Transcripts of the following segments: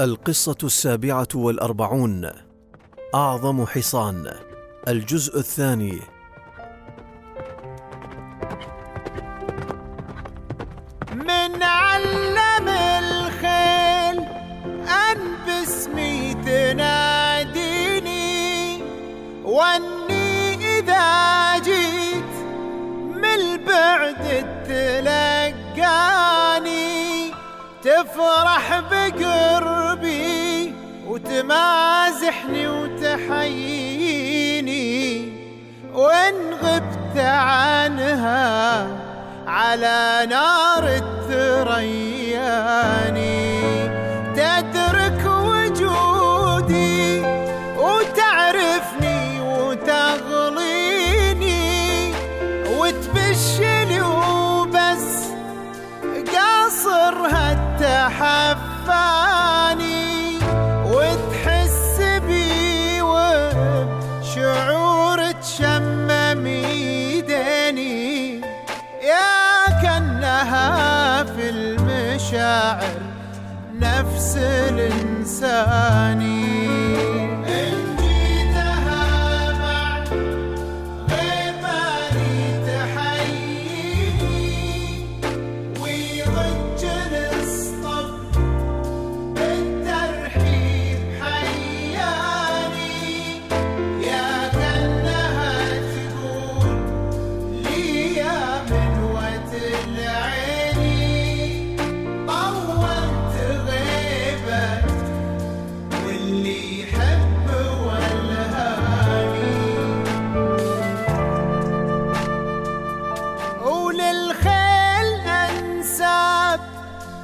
القصة السابعة والأربعون. أعظم حصان. الجزء الثاني. من علم الخيل أن باسمي تناديني وأني إذا جيت من البعد تلقاني تفرح بقربي وتمازحني وتحييني. وإن غبت عنها على نار الثرياني love.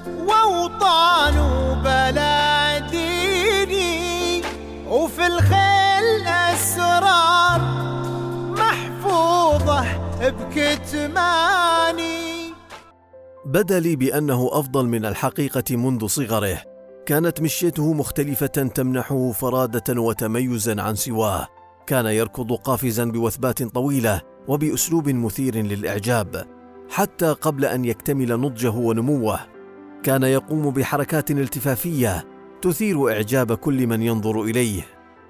وأوطان وبلاديني وفي الخيل أسرار محفوظة بكتماني. بدا لي بأنه أفضل من الحقيقة منذ صغره. كانت مشيته مختلفة تمنحه فرادة وتميزا عن سواه. كان يركض قافزا بوثبات طويلة وبأسلوب مثير للإعجاب حتى قبل أن يكتمل نضجه ونموه. كان يقوم بحركات التفافية تثير إعجاب كل من ينظر إليه.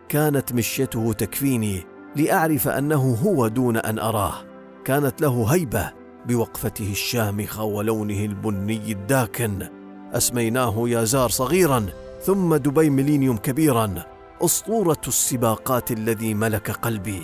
كانت مشيته تكفيني لأعرف أنه هو دون أن أراه. كانت له هيبة بوقفته الشامخة ولونه البني الداكن. أسميناه يازار صغيرا ثم دبي ميلينيوم كبيرا. أسطورة السباقات الذي ملك قلبي.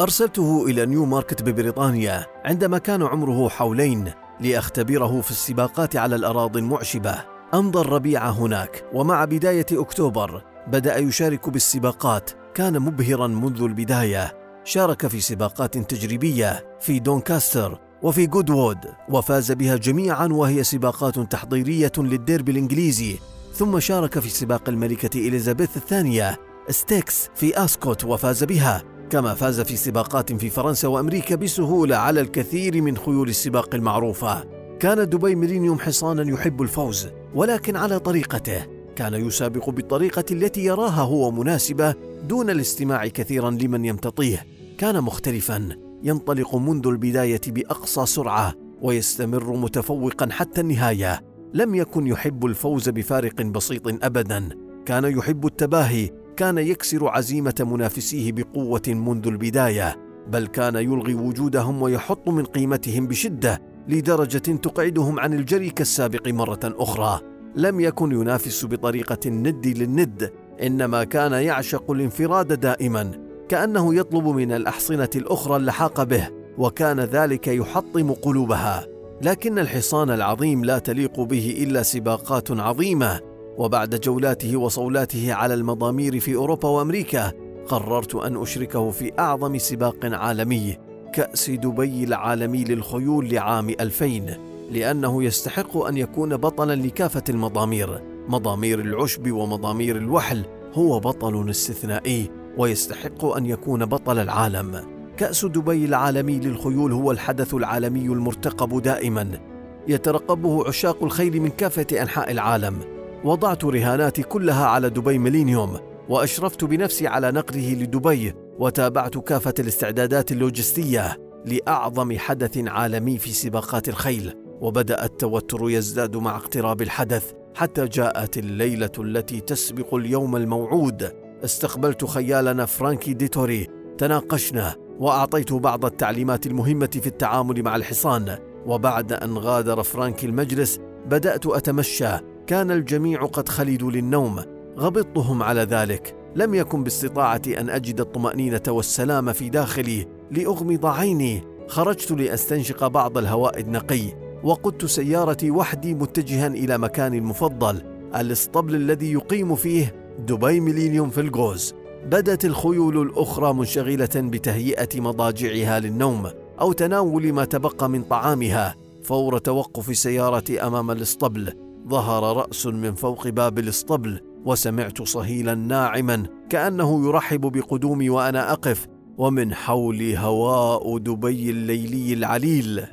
أرسلته إلى نيو ماركت ببريطانيا عندما كان عمره حولين. لأختبره في السباقات على الأراضي المعشبة. أمضى الربيع هناك ومع بداية أكتوبر بدأ يشارك بالسباقات. كان مبهرا منذ البداية. شارك في سباقات تجريبية في دونكاستر وفي جودوود وفاز بها جميعا وهي سباقات تحضيرية للديربي الإنجليزي. ثم شارك في سباق الملكة إليزابيث الثانية Stakes في أسكوت وفاز بها. كما فاز في سباقات في فرنسا وأمريكا بسهولة على الكثير من خيول السباق المعروفة. كان دبي ميلينيوم حصانا يحب الفوز ولكن على طريقته. كان يسابق بالطريقة التي يراها هو مناسبة دون الاستماع كثيرا لمن يمتطيه. كان مختلفا ينطلق منذ البداية بأقصى سرعة ويستمر متفوقا حتى النهاية. لم يكن يحب الفوز بفارق بسيط ابدا. كان يحب التباهي كان يكسر عزيمة منافسيه بقوة منذ البداية بل كان يلغي وجودهم ويحط من قيمتهم بشدة لدرجة تقعدهم عن الجري كالسابق مرة أخرى. لم يكن ينافس بطريقة الند للند إنما كان يعشق الانفراد دائما كأنه يطلب من الأحصنة الأخرى اللحاق به وكان ذلك يحطم قلوبها. لكن الحصان العظيم لا تليق به إلا سباقات عظيمة. وبعد جولاته وصولاته على المضامير في أوروبا وأمريكا قررت أن أشركه في أعظم سباق عالمي كأس دبي العالمي للخيول لعام 2000 لأنه يستحق أن يكون بطلا لكافة المضامير. مضامير العشب ومضامير الوحل هو بطل استثنائي ويستحق أن يكون بطل العالم. كأس دبي العالمي للخيول هو الحدث العالمي المرتقب دائما يترقبه عشاق الخيل من كافة أنحاء العالم. وضعت رهاناتي كلها على دبي ميلينيوم وأشرفت بنفسي على نقله لدبي وتابعت كافة الاستعدادات اللوجستية لأعظم حدث عالمي في سباقات الخيل وبدأ التوتر يزداد مع اقتراب الحدث حتى جاءت الليلة التي تسبق اليوم الموعود. استقبلت خيالنا فرانكي ديتوري تناقشنا واعطيته بعض التعليمات المهمة في التعامل مع الحصان. وبعد أن غادر فرانكي المجلس بدأت أتمشى كان الجميع قد خلدوا للنوم غبطتهم على ذلك. لم يكن باستطاعتي أن أجد الطمأنينة والسلام في داخلي لأغمض عيني. خرجت لأستنشق بعض الهواء النقي وقدت سيارتي وحدي متجها إلى مكاني المفضل الاسطبل الذي يقيم فيه دبي ميلينيوم في القوز بدت الخيول الأخرى منشغلة بتهيئة مضاجعها للنوم أو تناول ما تبقى من طعامها. فور توقف سيارتي أمام الاسطبل ظهر رأس من فوق باب الاسطبل وسمعت صهيلا ناعما كأنه يرحب بقدومي وأنا أقف ومن حولي هواء دبي الليلي العليل.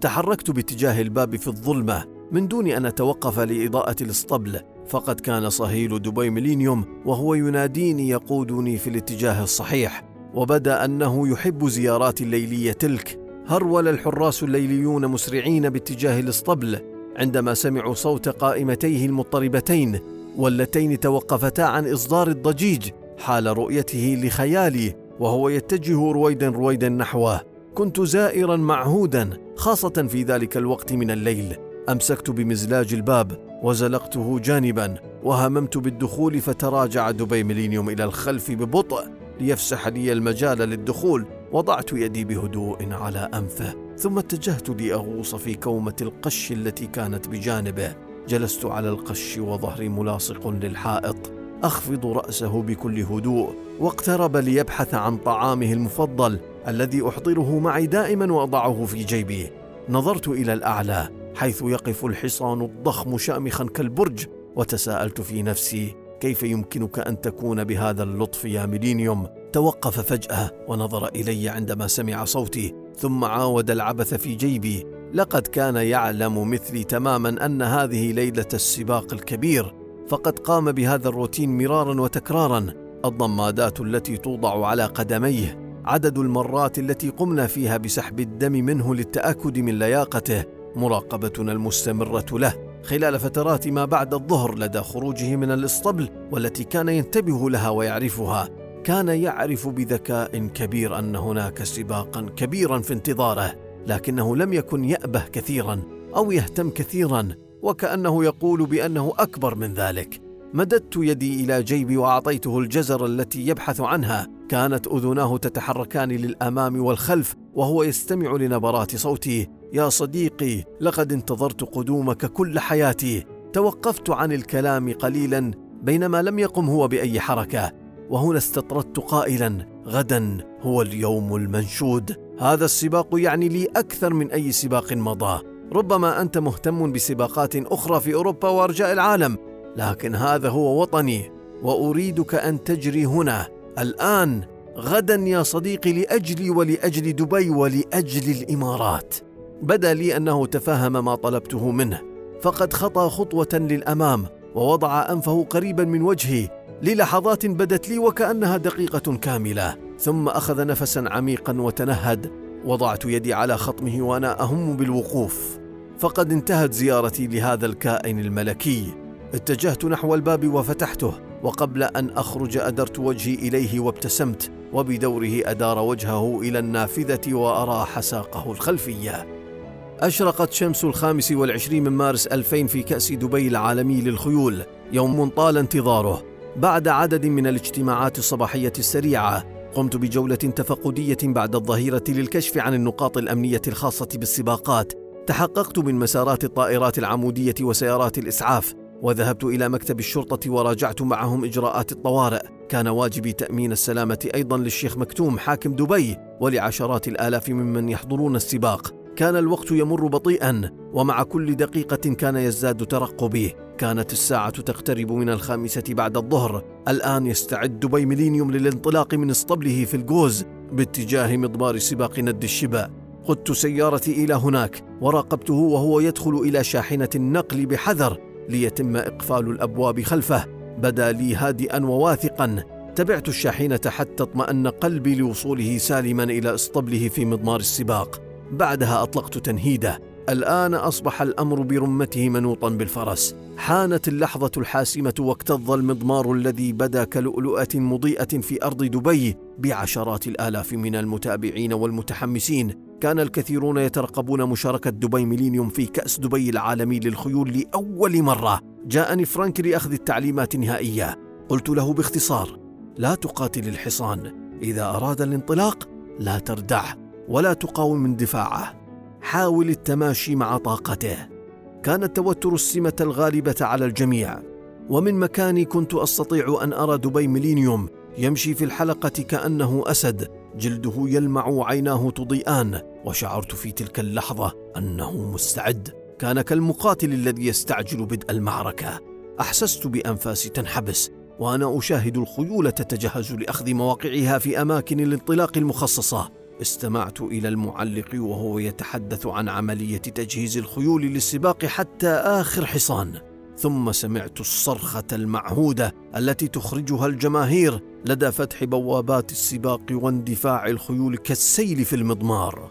تحركت باتجاه الباب في الظلمة من دون أن أتوقف لإضاءة الاسطبل فقد كان صهيل دبي ميلينيوم وهو يناديني يقودني في الاتجاه الصحيح. وبدأ أنه يحب زيارات الليليه تلك. هرول الحراس الليليون مسرعين باتجاه الاسطبل عندما سمعوا صوت قائمتيه المضطربتين واللتين توقفتا عن إصدار الضجيج حال رؤيته لخيالي وهو يتجه رويدا رويدا نحوه. كنت زائرا معهودا خاصة في ذلك الوقت من الليل. أمسكت بمزلاج الباب وزلقته جانبا وهممت بالدخول فتراجع دبي ميلينيوم إلى الخلف ببطء ليفسح لي المجال للدخول وضعت يدي بهدوء على أنفه. ثم اتجهت لأغوص في كومة القش التي كانت بجانبه. جلست على القش وظهري ملاصق للحائط. أخفض رأسه بكل هدوء. واقترب ليبحث عن طعامه المفضل الذي أحضره معي دائما وأضعه في جيبي. نظرت إلى الأعلى حيث يقف الحصان الضخم شامخا كالبرج وتساءلت في نفسي كيف يمكنك أن تكون بهذا اللطف يا ميلينيوم؟ توقف فجأة ونظر إلي عندما سمع صوتي. ثم عاود العبث في جيبي لقد كان يعلم مثلي تماما أن هذه ليلة السباق الكبير فقد قام بهذا الروتين مرارا وتكرارا. الضمادات التي توضع على قدميه عدد المرات التي قمنا فيها بسحب الدم منه للتأكد من لياقته مراقبتنا المستمرة له. خلال فترات ما بعد الظهر لدى خروجه من الاسطبل والتي كان ينتبه لها ويعرفها. كان يعرف بذكاء كبير أن هناك سباقا كبيرا في انتظاره لكنه لم يكن يأبه كثيرا أو يهتم كثيرا وكأنه يقول بأنه أكبر من ذلك. مددت يدي إلى جيبي وأعطيته الجزر التي يبحث عنها. كانت أذناه تتحركان للأمام والخلف وهو يستمع لنبرات صوتي. يا صديقي لقد انتظرت قدومك كل حياتي. توقفت عن الكلام قليلا بينما لم يقم هو بأي حركة. وهنا استطردت قائلا غدا هو اليوم المنشود. هذا السباق يعني لي أكثر من أي سباق مضى. ربما أنت مهتم بسباقات أخرى في أوروبا وأرجاء العالم لكن هذا هو وطني وأريدك أن تجري هنا. الآن غدا يا صديقي لاجلي ولأجل دبي ولأجل الإمارات. بدا لي أنه تفهم ما طلبته منه. فقد خطى خطوة للأمام ووضع أنفه قريبا من وجهي للحظات بدت لي وكأنها دقيقة كاملة. ثم أخذ نفسا عميقا وتنهد. وضعت يدي على خطمه وأنا أهم بالوقوف. فقد انتهت زيارتي لهذا الكائن الملكي. اتجهت نحو الباب وفتحته. وقبل أن أخرج أدرت وجهي إليه وابتسمت. وبدوره أدار وجهه إلى النافذة واراح ساقه الخلفية. أشرقت شمس الخامس والعشرين من مارس 2000 في كأس دبي العالمي للخيول. يوم طال انتظاره. بعد عدد من الاجتماعات الصباحية السريعة قمت بجولة تفقدية بعد الظهيرة للكشف عن النقاط الأمنية الخاصة بالسباقات. تحققت من مسارات الطائرات العمودية وسيارات الإسعاف وذهبت إلى مكتب الشرطة وراجعت معهم إجراءات الطوارئ. كان واجبي تأمين السلامة أيضا للشيخ مكتوم حاكم دبي ولعشرات الآلاف ممن يحضرون السباق. كان الوقت يمر بطيئا ومع كل دقيقة كان يزداد ترقبي. كانت الساعة تقترب من الخامسة بعد الظهر. الآن يستعد دبي ميلينيوم للانطلاق من اسطبله في الجوز باتجاه مضمار سباق ند الشبا. قدت سيارتي إلى هناك وراقبته وهو يدخل إلى شاحنة النقل بحذر ليتم إقفال الأبواب خلفه. بدا لي هادئا وواثقا. تبعت الشاحنة حتى اطمأن قلبي لوصوله سالما إلى اسطبله في مضمار السباق. بعدها أطلقت تنهيده. الآن أصبح الأمر برمته منوطا بالفرس. حانت اللحظة الحاسمة واكتظ المضمار الذي بدا كلؤلؤة مضيئة في أرض دبي بعشرات الآلاف من المتابعين والمتحمسين. كان الكثيرون يترقبون مشاركة دبي ميلينيوم في كأس دبي العالمي للخيول لأول مرة. جاءني فرانك لأخذ التعليمات النهائية. قلت له باختصار لا تقاتل الحصان. إذا أراد الانطلاق لا تردعه ولا تقاوم اندفاعه حاول التماشي مع طاقته. كان التوتر السمة الغالبة على الجميع. ومن مكاني كنت أستطيع أن أرى دبي ميلينيوم يمشي في الحلقة كأنه أسد. جلده يلمع وعيناه تضيئان. وشعرت في تلك اللحظة أنه مستعد. كان كالمقاتل الذي يستعجل بدء المعركة. أحسست بانفاسي تنحبس. وأنا أشاهد الخيول تتجهز لأخذ مواقعها في أماكن الانطلاق المخصصة. استمعت إلى المعلق وهو يتحدث عن عملية تجهيز الخيول للسباق حتى آخر حصان ثم سمعت الصرخة المعهودة التي تخرجها الجماهير لدى فتح بوابات السباق واندفاع الخيول كالسيل في المضمار.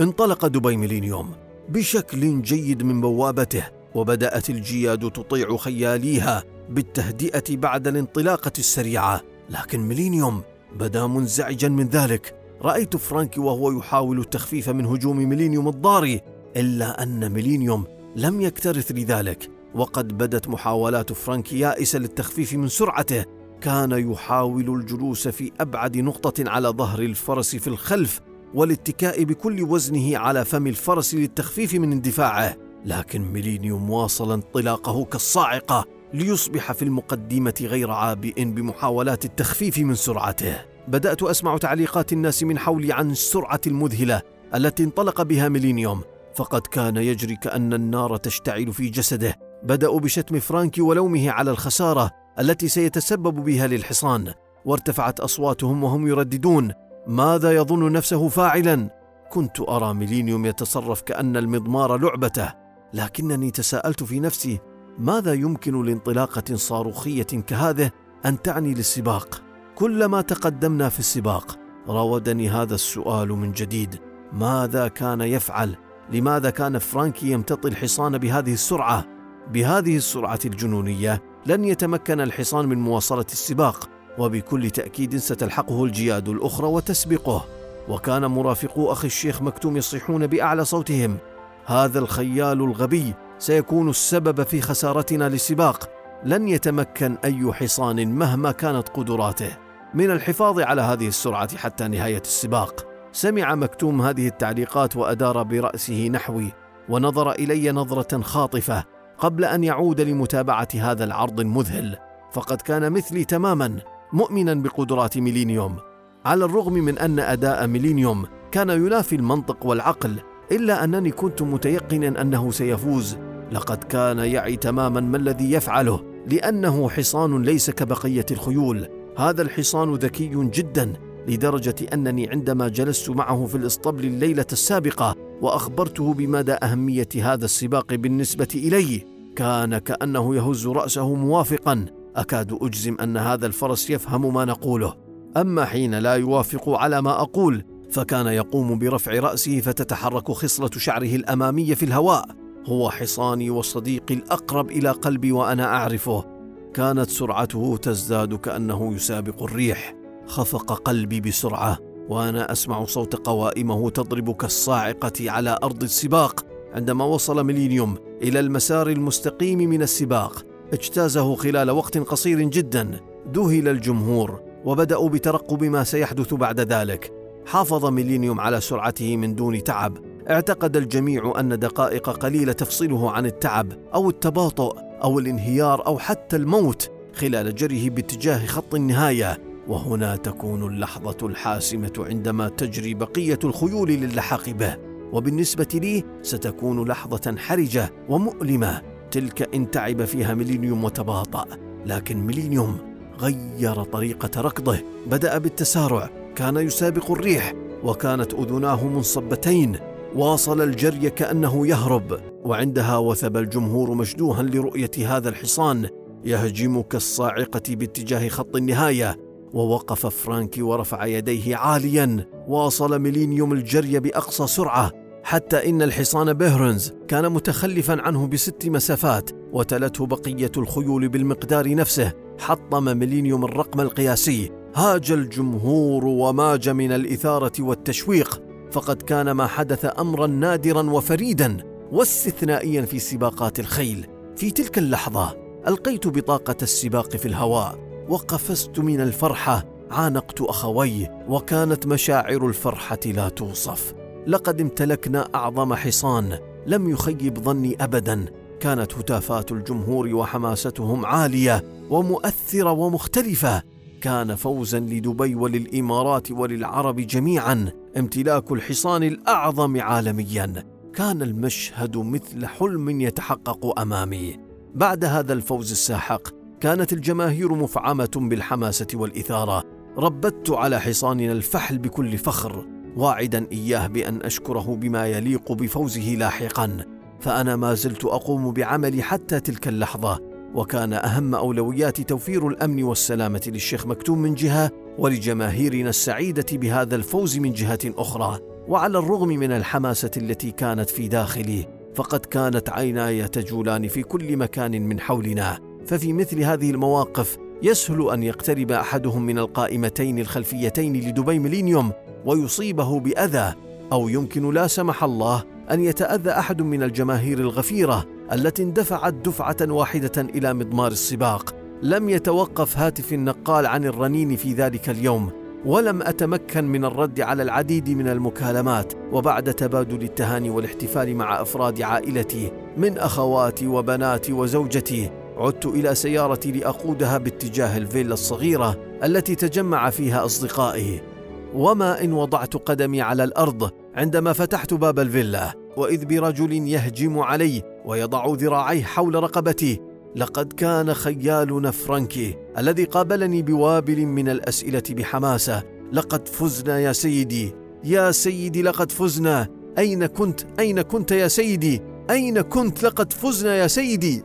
انطلق دبي ميلينيوم بشكل جيد من بوابته وبدأت الجياد تطيع خياليها بالتهدئة بعد الانطلاقة السريعة لكن ميلينيوم بدا منزعجا من ذلك. رأيت فرانكي وهو يحاول التخفيف من هجوم ميلينيوم الضاري إلا أن ميلينيوم لم يكترث لذلك وقد بدت محاولات فرانكي يائسة للتخفيف من سرعته. كان يحاول الجلوس في أبعد نقطة على ظهر الفرس في الخلف والاتكاء بكل وزنه على فم الفرس للتخفيف من اندفاعه. لكن ميلينيوم واصل انطلاقه كالصاعقة ليصبح في المقدمة غير عابئ بمحاولات التخفيف من سرعته. بدأت أسمع تعليقات الناس من حولي عن السرعه المذهلة التي انطلق بها ميلينيوم فقد كان يجري كأن النار تشتعل في جسده. بدأوا بشتم فرانكي ولومه على الخسارة التي سيتسبب بها للحصان وارتفعت أصواتهم وهم يرددون ماذا يظن نفسه فاعلا؟ كنت أرى ميلينيوم يتصرف كأن المضمار لعبته لكنني تساءلت في نفسي ماذا يمكن لانطلاقة صاروخية كهذه أن تعني للسباق؟ كلما تقدمنا في السباق راودني هذا السؤال من جديد. ماذا كان يفعل؟ لماذا كان فرانكي يمتطي الحصان بهذه السرعة؟ بهذه السرعة الجنونية لن يتمكن الحصان من مواصلة السباق وبكل تأكيد ستلحقه الجياد الأخرى وتسبقه. وكان مرافقو أخي الشيخ مكتوم يصيحون بأعلى صوتهم. هذا الخيال الغبي سيكون السبب في خسارتنا للسباق. لن يتمكن أي حصان مهما كانت قدراته من الحفاظ على هذه السرعة حتى نهاية السباق. سمع مكتوم هذه التعليقات وأدار برأسه نحوي ونظر إلي نظرة خاطفة قبل أن يعود لمتابعة هذا العرض المذهل. فقد كان مثلي تماما مؤمنا بقدرات ميلينيوم. على الرغم من أن أداء ميلينيوم كان ينافي المنطق والعقل إلا أنني كنت متيقنا أنه سيفوز. لقد كان يعي تماما ما الذي يفعله. لأنه حصان ليس كبقية الخيول. هذا الحصان ذكي جدا لدرجة أنني عندما جلست معه في الإسطبل الليلة السابقة وأخبرته بمدى أهمية هذا السباق بالنسبة الي كان كأنه يهز رأسه موافقا. أكاد أجزم أن هذا الفرس يفهم ما نقوله. أما حين لا يوافق على ما أقول فكان يقوم برفع رأسه فتتحرك خصلة شعره الأمامية في الهواء. هو حصاني وصديقي الأقرب إلى قلبي وأنا أعرفه. كانت سرعته تزداد كأنه يسابق الريح. خفق قلبي بسرعة وأنا أسمع صوت قوائمه تضرب كالصاعقة على أرض السباق. عندما وصل ميلينيوم إلى المسار المستقيم من السباق اجتازه خلال وقت قصير جدا. ذهل الجمهور وبدأوا بترقب ما سيحدث بعد ذلك. حافظ ميلينيوم على سرعته من دون تعب. اعتقد الجميع أن دقائق قليلة تفصله عن التعب أو التباطؤ أو الانهيار أو حتى الموت خلال جره باتجاه خط النهاية. وهنا تكون اللحظة الحاسمة عندما تجري بقية الخيول للحاق به. وبالنسبة لي ستكون لحظة حرجة ومؤلمة. تلك إن تعب فيها ميلينيوم وتباطأ. لكن ميلينيوم غير طريقة ركضه. بدأ بالتسارع. كان يسابق الريح. وكانت أذناه منصبتين. واصل الجري كأنه يهرب وعندها وثب الجمهور مشدوها لرؤية هذا الحصان يهجم كالصاعقة باتجاه خط النهاية ووقف فرانكي ورفع يديه عاليا واصل ميلينيوم الجري بأقصى سرعة حتى إن الحصان بيهرنز كان متخلفا عنه بست مسافات وتلته بقية الخيول بالمقدار نفسه حطم ميلينيوم الرقم القياسي. هاج الجمهور وماج من الإثارة والتشويق فقد كان ما حدث أمرا نادرا وفريدا واستثنائيا في سباقات الخيل. في تلك اللحظة ألقيت بطاقة السباق في الهواء وقفزت من الفرحة عانقت أخوي وكانت مشاعر الفرحة لا توصف. لقد امتلكنا أعظم حصان لم يخيب ظني ابدا. كانت هتافات الجمهور وحماستهم عالية ومؤثرة ومختلفة. كان فوزا لدبي وللإمارات وللعرب جميعا. امتلاك الحصان الأعظم عالميا. كان المشهد مثل حلم يتحقق أمامي. بعد هذا الفوز الساحق كانت الجماهير مفعمة بالحماسة والإثارة. ربت على حصاننا الفحل بكل فخر. واعدا إياه بأن أشكره بما يليق بفوزه لاحقا. فأنا ما زلت أقوم بعملي حتى تلك اللحظة. وكان أهم أولويات توفير الأمن والسلامة للشيخ مكتوم من جهة ولجماهيرنا السعيدة بهذا الفوز من جهة أخرى وعلى الرغم من الحماسة التي كانت في داخلي فقد كانت عيناي تجولان في كل مكان من حولنا. ففي مثل هذه المواقف يسهل أن يقترب أحدهم من القائمتين الخلفيتين لدبي ميلينيوم ويصيبه بأذى أو يمكن لا سمح الله أن يتأذى أحد من الجماهير الغفيرة التي اندفعت دفعة واحدة إلى مضمار السباق. لم يتوقف هاتف النقال عن الرنين في ذلك اليوم ولم أتمكن من الرد على العديد من المكالمات وبعد تبادل التهاني والاحتفال مع أفراد عائلتي من أخواتي وبناتي وزوجتي عدت إلى سيارتي لأقودها باتجاه الفيلا الصغيرة التي تجمع فيها أصدقائي. وما إن وضعت قدمي على الأرض عندما فتحت باب الفيلا وإذ برجل يهجم علي ويضع ذراعيه حول رقبتي لقد كان خيالنا فرانكي الذي قابلني بوابل من الأسئلة بحماسة. لقد فزنا يا سيدي. يا سيدي لقد فزنا. أين كنت؟ أين كنت يا سيدي؟ أين كنت؟ لقد فزنا يا سيدي.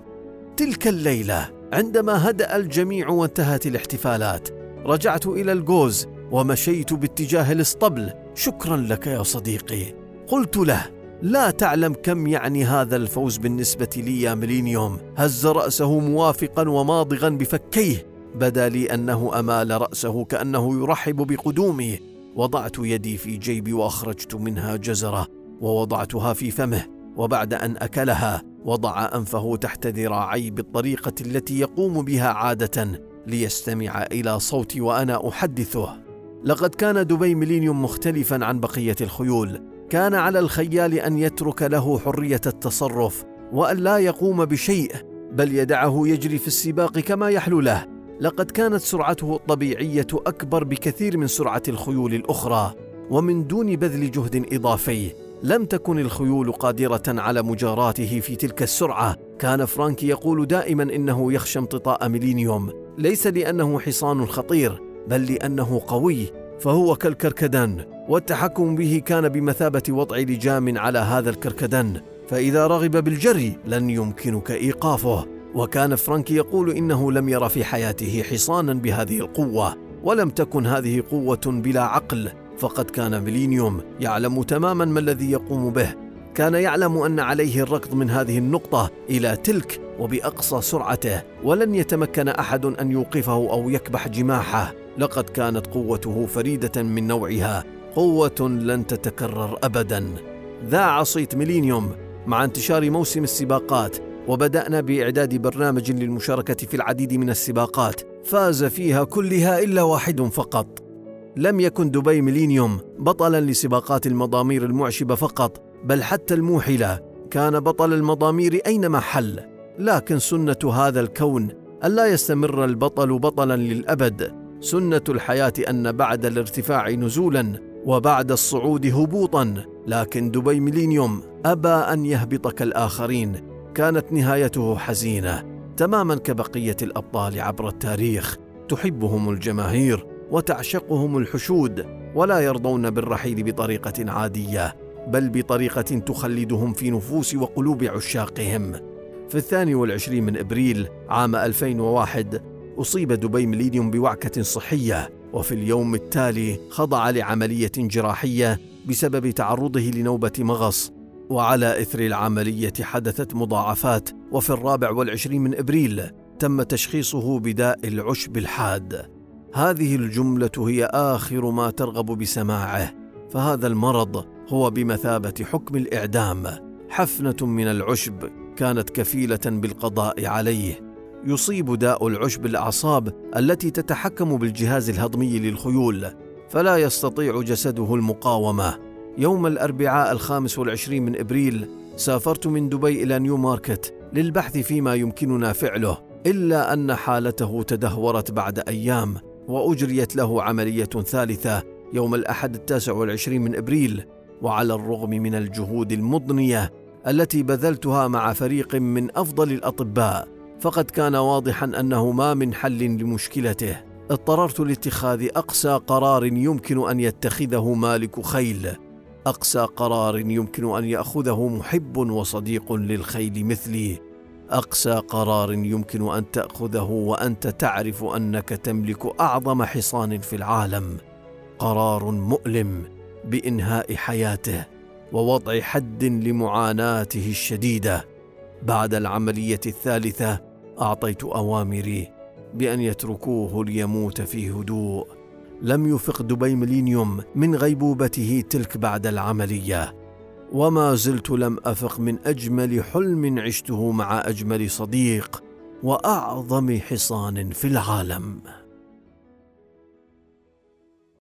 تلك الليلة عندما هدأ الجميع وانتهت الاحتفالات رجعت إلى الجوز ومشيت باتجاه الاسطبل. شكرا لك يا صديقي. قلت له لا تعلم كم يعني هذا الفوز بالنسبة لي يا ميلينيوم. هز رأسه موافقا وماضغا بفكيه بدا لي أنه أمال رأسه كأنه يرحب بقدومي. وضعت يدي في جيبي وأخرجت منها جزرة ووضعتها في فمه. وبعد أن أكلها وضع أنفه تحت ذراعي بالطريقة التي يقوم بها عادة ليستمع إلى صوتي وأنا أحدثه. لقد كان دبي ميلينيوم مختلفا عن بقية الخيول. كان على الخيال أن يترك له حرية التصرف وأن لا يقوم بشيء بل يدعه يجري في السباق كما يحلو له. لقد كانت سرعته الطبيعية أكبر بكثير من سرعة الخيول الأخرى ومن دون بذل جهد إضافي. لم تكن الخيول قادرة على مجاراته في تلك السرعة. كان فرانكي يقول دائما إنه يخشى امتطاء ميلينيوم. ليس لأنه حصان خطير بل لأنه قوي فهو كالكركدن والتحكم به كان بمثابة وضع لجام على هذا الكركدن فإذا رغب بالجري لن يمكنك إيقافه. وكان فرانكي يقول إنه لم ير في حياته حصانا بهذه القوة ولم تكن هذه قوة بلا عقل. فقد كان ميلينيوم يعلم تماما ما الذي يقوم به. كان يعلم أن عليه الركض من هذه النقطة إلى تلك وبأقصى سرعته ولن يتمكن أحد أن يوقفه أو يكبح جماحه. لقد كانت قوته فريدة من نوعها. قوة لن تتكرر ابدا. ذاع صيت ميلينيوم مع انتشار موسم السباقات وبدأنا بإعداد برنامج للمشاركة في العديد من السباقات. فاز فيها كلها إلا واحد فقط. لم يكن دبي ميلينيوم بطلا لسباقات المضامير المعشبة فقط بل حتى الموحلة كان بطل المضامير أينما حل. لكن سنة هذا الكون ألا يستمر البطل بطلا للأبد. سنة الحياة أن بعد الارتفاع نزولا وبعد الصعود هبوطا لكن دبي ميلينيوم أبى أن يهبط كالاخرين كانت نهايته حزينة تماما كبقية الأبطال عبر التاريخ. تحبهم الجماهير وتعشقهم الحشود ولا يرضون بالرحيل بطريقة عادية بل بطريقة تخلدهم في نفوس وقلوب عشاقهم. في الثاني والعشرين من إبريل عام 2001 أصيب دبي ميلينيوم بوعكة صحية. وفي اليوم التالي خضع لعملية جراحية بسبب تعرضه لنوبة مغص وعلى إثر العملية حدثت مضاعفات وفي الرابع والعشرين من إبريل تم تشخيصه بداء العشب الحاد. هذه الجملة هي آخر ما ترغب بسماعه فهذا المرض هو بمثابة حكم الإعدام. حفنة من العشب كانت كفيلة بالقضاء عليه. يصيب داء العشب الأعصاب التي تتحكم بالجهاز الهضمي للخيول فلا يستطيع جسده المقاومة. يوم الأربعاء الخامس والعشرين من إبريل سافرت من دبي إلى نيو ماركت للبحث فيما يمكننا فعله إلا أن حالته تدهورت بعد أيام وأجريت له عملية ثالثة يوم الأحد التاسع والعشرين من إبريل. وعلى الرغم من الجهود المضنية التي بذلتها مع فريق من أفضل الأطباء فقد كان واضحا أنه ما من حل لمشكلته. اضطررت لاتخاذ أقسى قرار يمكن أن يتخذه مالك خيل. اقسى قرار يمكن أن يأخذه محب وصديق للخيل مثلي. اقسى قرار يمكن أن تأخذه وأنت تعرف أنك تملك أعظم حصان في العالم. قرار مؤلم بإنهاء حياته ووضع حد لمعاناته الشديدة. بعد العملية الثالثة أعطيت أوامري بأن يتركوه ليموت في هدوء. لم يفق دبي ميلينيوم من غيبوبته تلك بعد العملية. وما زلت لم أفق من أجمل حلم عشته مع أجمل صديق وأعظم حصان في العالم.